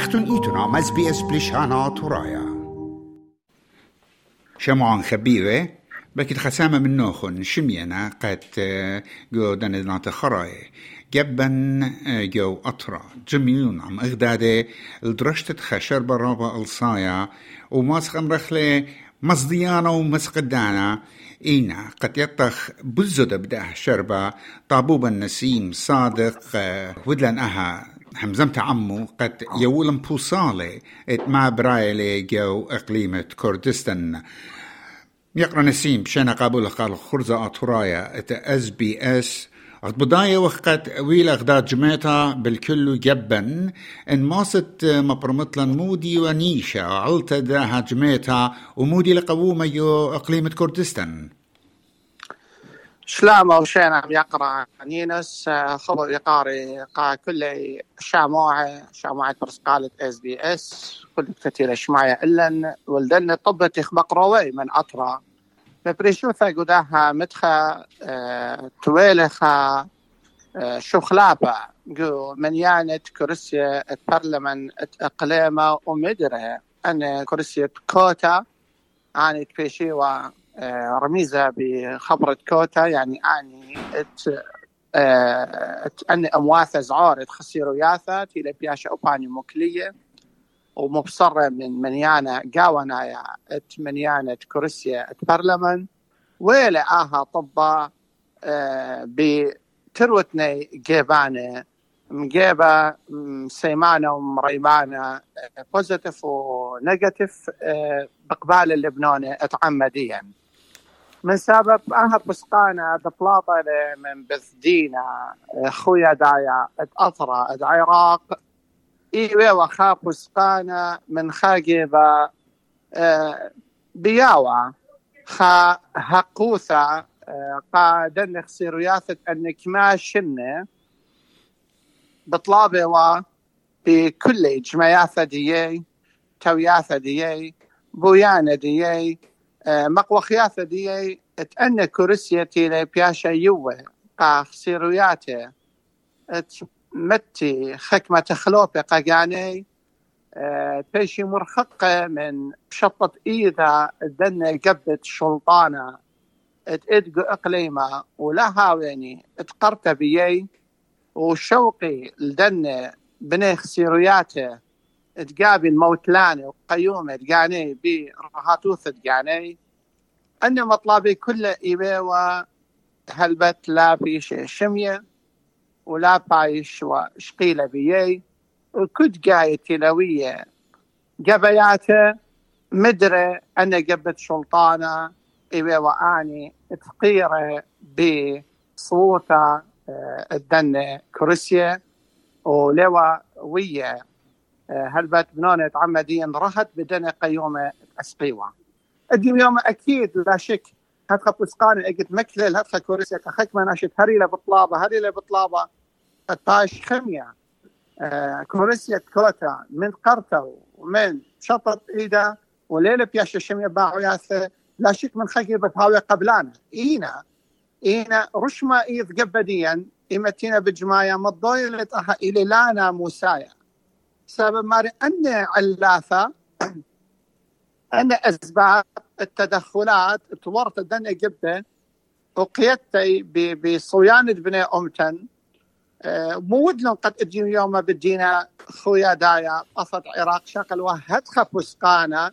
اختون ايتونا مز بي اس بلشانا ترايا شمعان خبيرة بكت خسامة من نوخن شمينا قد جو دانت خراي جبن جو أطرا. جميلون عم إغدادة. الدرشتة خشر برابا الصايا وماسخن رخلة مصديانا ومسقدانا إينا قد يطخ بزد بده شربة طابوب النسيم صادق ودلن أها. همزمت عمو قد يولم بوصالي ات ما برايلي جو اقليمة كردستان يقرأ نسيم بشنا قابل قال خرزة أطرايا إت أس بي أس. بداية وقت ويلا غدا جميتا بالكل جبن. إن ماست مبرمطلا مودي ونيشا علتا داها جميتا ومودي لقوومة يو اقليمة كردستان شلام أو شينا يقرأ نينس خبر يقاري قا كل شاموعة شاموعة برسقالة إس بي إس كل كثير شماية الا ولدن طبتي مقروي من أطرا. ببريشوثا قداها مدخا آه تويلخا آه جو من يانت كرسية البرلمان إقليمة ومدرة ان كرسية كوتا آني بيشيوا رميزة بخبرة كوتا. يعني أني ات ات أني أمواثة زعور تخسيرو ياثا تيلا بياشا أوباني مكلية ومبصرة من منيانا قاونايا أت منيانا كرسيا أت برلمان ويلا آها طبا آه بتروتني جيبانة. مجيبة سيمانة ومريمانة بوزيتيف ونيجاتيف بقبال اللبناني اتعمديا. من سبب أها بسقانا دبلاطة من بثدينا خويا دايا أطرى العراق إيوه وخا بسقانا من خاقبة بياوة. خا هقوثة دنخ سيرياثة أنك ما شنة. بطلابة و بكل جمعياثة ديي توياثة ديي بويانة ديي. مقوى خياثة دي أتأنى كورسيا تيلي بياشا يوه قا خسيروياته أت متي خكمة خلوبة قاقاني آه تيشي مرخقة من شطة إيذا الدنة قبت شلطانة. اتدقو إقليمة ولا هاويني اتقرت بيي وشوقي الدنة بني خسيروياته تقابل موتلاني وقيومة تقاني برهاتوث تقاني أن مطلبي كله إيبي هلبت لا بيش شمية ولا بايش وشقيلة بيي. وكد قاية تلوية قبياته مدري أنا قبت شلطانة إيبي وآني تقيرة بصوتة الدنة كرسية ولوا ويا. هلبت بنونة تعمديا رهت بدنا قيومة أسقيوة؟ اليوم يوم أكيد لا شك هتخ بسقاني اجت مكلل هتخ كورسيا كخك ما ناشت هري له بطلابة هري له بطلابة. الطاش خمية. آه كورسيا كوتا من قرطة ومن شطط إيدا وليلة بياش الشمية باعوا ياثة لا شك من خكي بتهاوي قبلانا إينا إينا رشما إيذ قبديا. إمتينا بجمايا مضويلة أها إلي لانا موسايا. سبب ماري أن علاثة أن أسباب التدخلات تورط الدنيا جبة وقيادتي بصويانة بني أمتن. مود لهم قد أجي يوم بدينا خويا دايا قصد عراق شقل وهد خفسقانا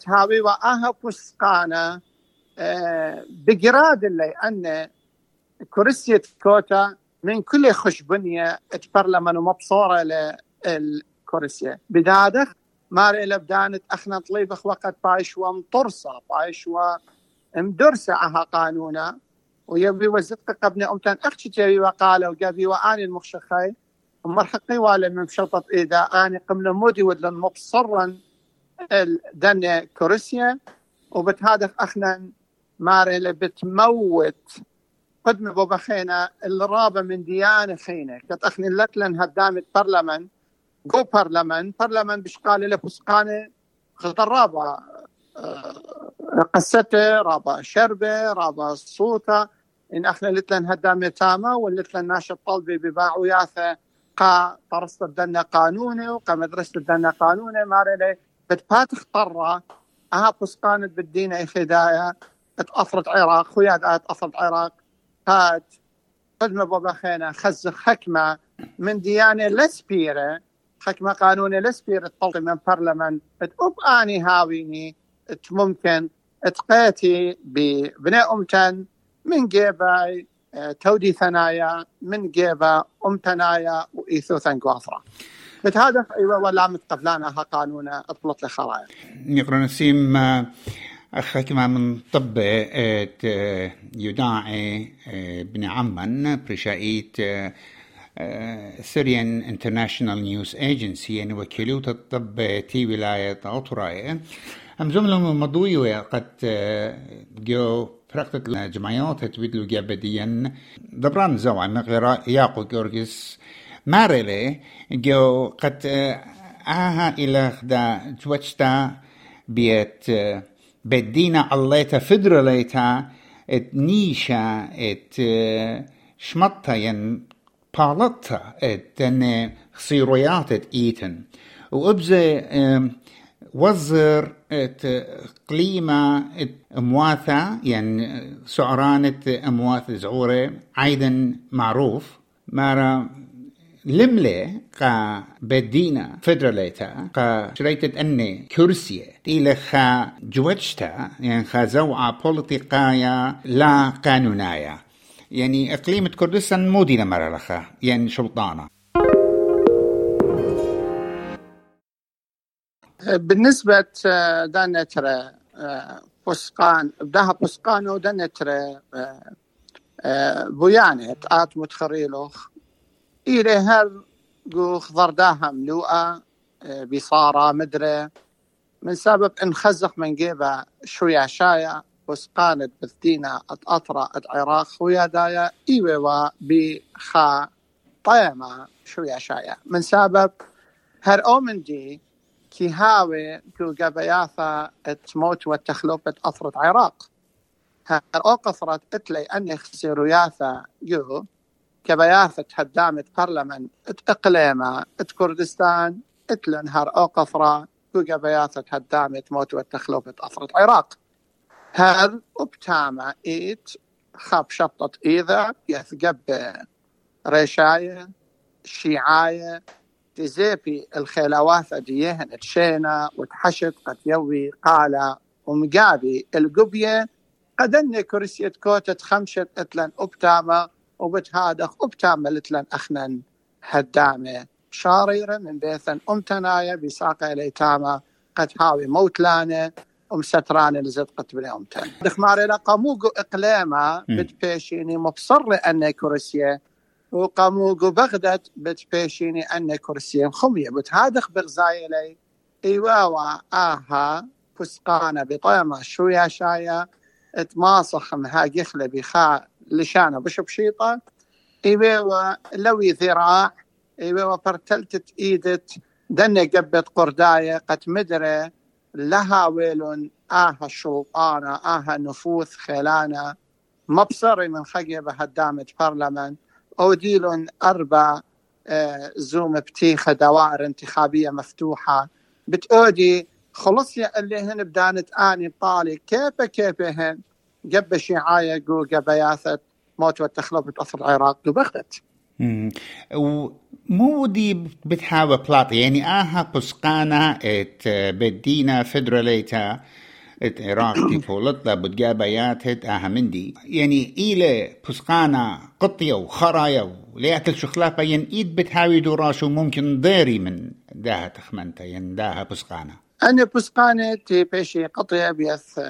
تهاوي وآها فسقانا. بقراد اللي أن كرسية كوتا من كل خشبنية تبرلمان ومبصورة للكرسية بدادخ مار إلى بدانت أخنا طليبخ وقت بايش ومطرصة بايش ومدرسة أها قانونا. ويبي وزدق قبل أمتان أختي تبي وقال وقبي وآني المخشخي ومرحقي والا من شطط إذا آني قمنا مودي ودلن مبصرا الدنيا كورسيا وبتهادف أخنا مار إلى بتموت قدم بابا خينا الرابة من ديانة خينا كت أخني لتلن هدامة برلمان جو برلمان برلمان بشقال له بسقانة خطر رابا قسته رابا شربة رابا صوتة. إن أخنا لتلن هدامة تامة ولتلن ناشط طلبي بباع وياثة قا طرست الدنا قانوني وقا مدرسة الدنا قانوني مارلي بتبات اخترى أها بسقانت بالدين أي خدايا. اتأثرت عراق. خويا اتأثرت عراق. هات خدمة بابا خينا خزخ حكمة. من ديانة لسبيرة. حكمة قانوني لسبيرة تطلقي من برلمان اتقب آني هاويني ممكن اتقيتي ببناء أمتن. من جيباي تودي ثنايا من جيبا ام ثنايا وايثو ثنقواثرا بتهدف إيوه ولا متقبلانا ها قانون اطلط لخرايا نقرا نسيم أخك ما من طب يداعي بن عمان برشايت سيريان انترناشونال نيوز ايجنسي يعني وكيلو الطب تي ولاية أطراية هم جملة مضوية قد جو فرقت جمعيات تبدلو جابديا دبران زوع مغيرا ياقو جورجس مارلي جو قد آها إلى خدا جوشتا بيت بدينا الليتا فدراليتا إت نيشا إت شمطة ين بالطة ات تن خصيرويات ات ايتن وابزي وزر قليمة امواثة يعني سعرانة امواث زعورة عيدا معروف. مارا لملة قا بدينا فدراليتا قا شريتت أني كرسية إلى خا جوجتا يعني خا زوعة بوليتيقايا لا قانونايا يعني إقليم كردستان مو دينا مرة يعني سلطانة بالنسبة دانتر بسقان بدها بسقان ودانتر بويانة آت متخريلوخ. إلى هر خضر داها ملوءة بصارة مدري من سبب إن خزق من جيبه شوية شاية وسقانت بثدينا أطرة عراق خويا دايا إيوة بخا طيمة شوية شاية من سبب هر أومن دي كي هاوي كو قبياثة تموت والتخلوبة أطرة عراق. هر أو قصرت إتلي أني خسيرو ياثا جو كبياثة هدامة برلمان إقليمة كردستان اتلنهر أو قفرة كوكا بياثة هدامة موت والتخلوفة أفرط عراق. هل أبتامة إيت خاب شطة إيذا يثقب ريشاية شيعاية تزيبي الخيلاواثة ديهن تشينا وتحشت قد يوي قال ومقابي القبية. قدني كرسية كوتة خمشت إتلن أبتامة وبتهادخ وبتعملت لن أخنا هدامة شاريرة من بيثن أمتنايا بساقة الأيتامة قد هاوي موت لانة أم سترانة لزدقت بني أمتن دخماري لقموغو إقليمة بتبيشيني مبصر أن كرسية وقموغو بغدت بتبيشيني أن كرسية خمية بتهادخ بغزايلي إيواوا آها فسقانة بطيمة شوية شاية اتماصخ مها قخلة بخا لشانة بشبشيطة إيوه لوي ذراع إيوه فرتلتت إيدت دني قبت قرداية قد مدري لها ويل آها الشلطانة آها نفوذ خيلانة. مبصري من خيبة هدامة برلمان أوديل أربع آه زوم بتيخة دوائر انتخابية مفتوحة. بتأودي خلصية اللي هن بدانت آني طالي. كيف كيف هن؟ قب شيعاية جو قبياثة موت والتخلف بتأثر العراق. جو بغدت ومو دي بتحاول بلاطي يعني آها بسقانا إت بدينا فدراليتا إت عراق تي فولطة بتقابيات ات آها مندي يعني إلى بسقانا قطية وخرايا وليأكل شخلافة ين إيد بتحاوي دوراشو ممكن ضيري من داها تخمنتا ين داها بسقانا أنا بسقانة تي بيشي قطية بيث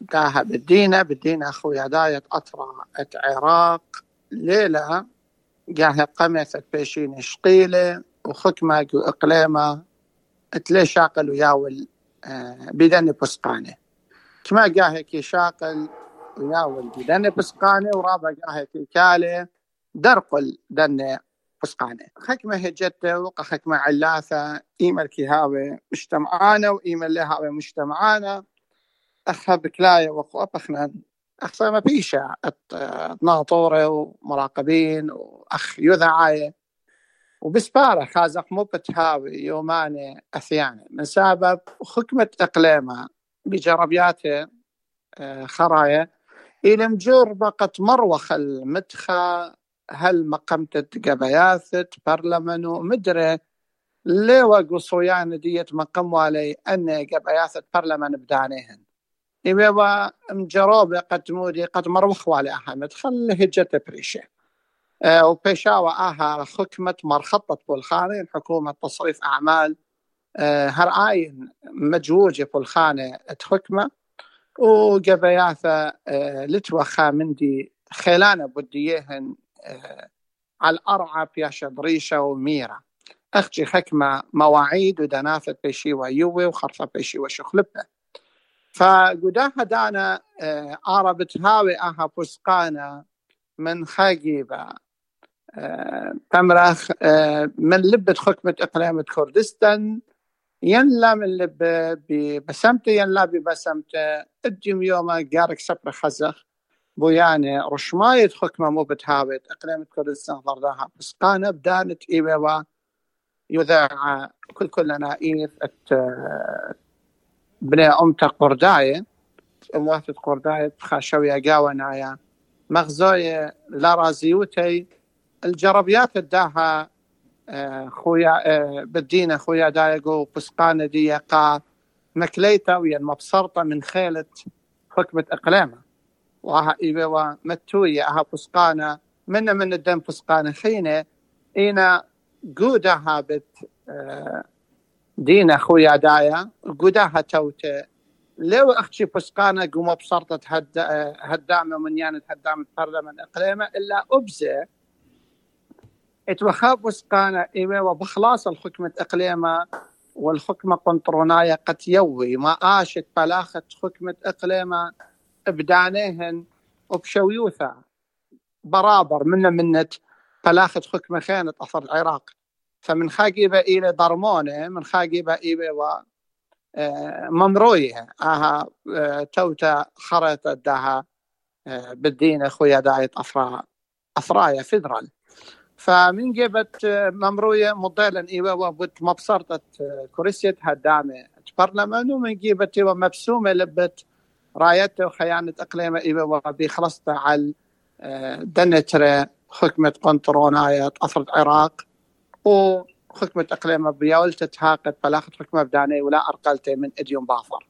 داها بالدينة بالدينة أخويا داية أطرا عراق ليلة قاها قمثت بيشين شقيلة وخكمة إقليمة تلي شاقل وياول آه بدن بسقانة. كما قاها كي شاقل وياول بدن بسقانة ورابع قاها كي كالة درقل دن فسقانة خكمة هجته وقا خكمة علاثة إيمل كيهاوي مجتمعانا وإيمل لهاوي مجتمعانا. أخها بكلاية وقو أبخنا أخصى ما بيشا ناطورة ومراقبين وأخ يذعاية وبسبارة خازق مو بتهاوي يوماني أثياني. من سبب حكمة إقليمة بجربياته آه، خرايا. إلى مجور بقت مروخ المدخة. هل مقمت قبياثت برلمانو مدري. ليوا قصويان ديت مقم علي أن قبياثت برلمان بدانيهن. إيوا مجروب قد مودي قد مروخ والي أحمد خل هجة بريشة. أه وبيشاوة آها حكمة مرخطة بولخانة حكومة تصريف أعمال. أه هرعاين مجوجة بولخانة حكمة وقبياثة أه لتوى خامندي خيلانة بديهن أه على الأرعى بياشا بريشة وميرة. أختي حكمة مواعيد ودنافة بيشي ويوي وخرفة بيشي وشخلبة. فقداها دانا آه بتهاوي أها بسقانا من خاقيبة آه تمرخ آه من لبة حكمة إقليم كردستان ينلا من لبة بسمته ينلا ببسمته إديم يوم قارك سبر خزخ بوياني رشماية حكمة مو بتهاوي إقليم كردستان ضرداها بسقانا بدانت إيبوا يذاع كل بني أمتا قرداية أموات قرداية خاشوية قاونايا مغزوية لارازيوتي الجربيات الداها آه، خويا آه، بدينا خويا دايقو بسقانة دي قا مكليتا ويا المبسرطة من خيلة حكمة إقلامة وها إيبوا متوية أها بسقانة من من الدم بسقانة خينة. إينا قودها بت آه، دينا خويا دايا قودها توته لو أختي بسقانا قوم بصرطة هد هدامة من يعني هدامة برلمان اقليمة الا ابزه. اتوخاب بسقانا أيوه وبخلاص الحكمة اقليمة والحكمة قنطرونايا قد يوي ما آشت بلاخة حكمة اقليمة ابدانيهن وبشويوثا برابر منا منت بلاخة حكمة خينة أثر العراق. فمن خاقيبة إلى ضرمونة من خاقيبة إلى و آه، ممروية. آها آه، توتا خرطة داها آه، بالدين أخويا دايت أفرا أفرايا فيدرال فمن جبت ممروية مضيلا ايوا وبت مبصرة كوريسيت هدامة برلمان ومن جيبت مبسومة لبت رايته وخيانة إقليمة ايوا وبيخلصت على دنترة حكمة قنطروناية أثرت العراق وحكمة إقليم بيولت تهاقت بلاخت حكمة بداني ولا أرقلتي من إديوم باثر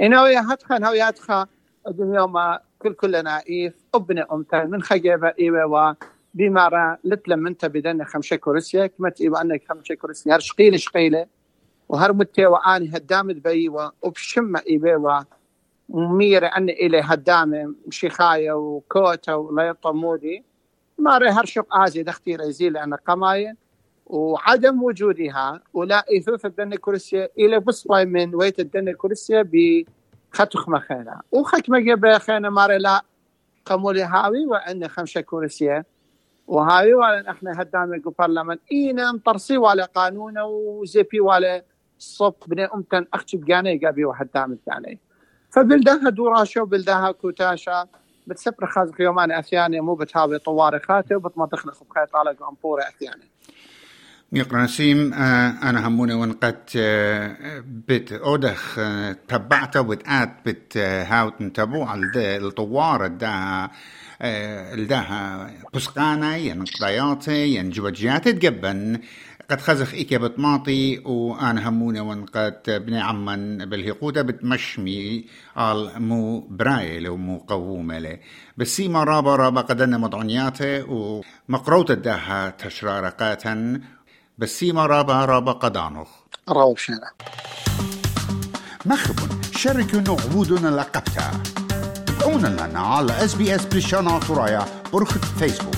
إنه يهتخا نو يهتخا يوم كل كل نائف ابن أمتان من خجيبة إيوة و بمارا لتلم أنت بدنا خمشة كورسيا كمت إيوة أنك خمشة كورسيا هر شقيلة شقيلة وهر متي وآني هدامت بأيوة وبشمة إيوة وميرة أن إلي هدامة مشيخاية وكوتا ولا يطمودي ماري هر شق آزي دختي ريزي لأن قماية. وعدم وجودها ولا إثوث الدنيا كرسية إلى بصبة من ويت الدنيا كرسية بختخ مخينا وخك مجيب خينا ماري لا قمولي هاوي وأن خمسة كرسية. وهاوي ولا إحنا هدام برلمان إينا مطرسي ولا قانون وزيبي ولا صب بني أمتن أختي بجاني قابي وهدام الثاني فبلدها دوراشا وبلدها كوتاشا بتسبر خازق يومان أثياني مو بتهاوي طواري خاتي وبتمطخنخ بخيط على أمبوري أثياني. يقرأ نسيم آه، أنا هموني ونقت آه، بت أودخ آه، تبعته بتآت بت هاوت نتبو على الطوار دا الداها بسقانا ين قضياتي ين تقبن. قد خزخ إيكا بطماطي وأنا هموني ونقت بني عمان بالهقودة بتمشمي على مو برايل ومو قوومة لي بس سيما رابا رابا قدنا مضعنياته ومقروطة داها تشرارقاتا بسيما رابا رابا قدانوخ. راو شنا مخبون شاركوا عبودنا لقبتا تابعونا لنا على اس بي اس بريشانا ترايا برخة فيسبوك.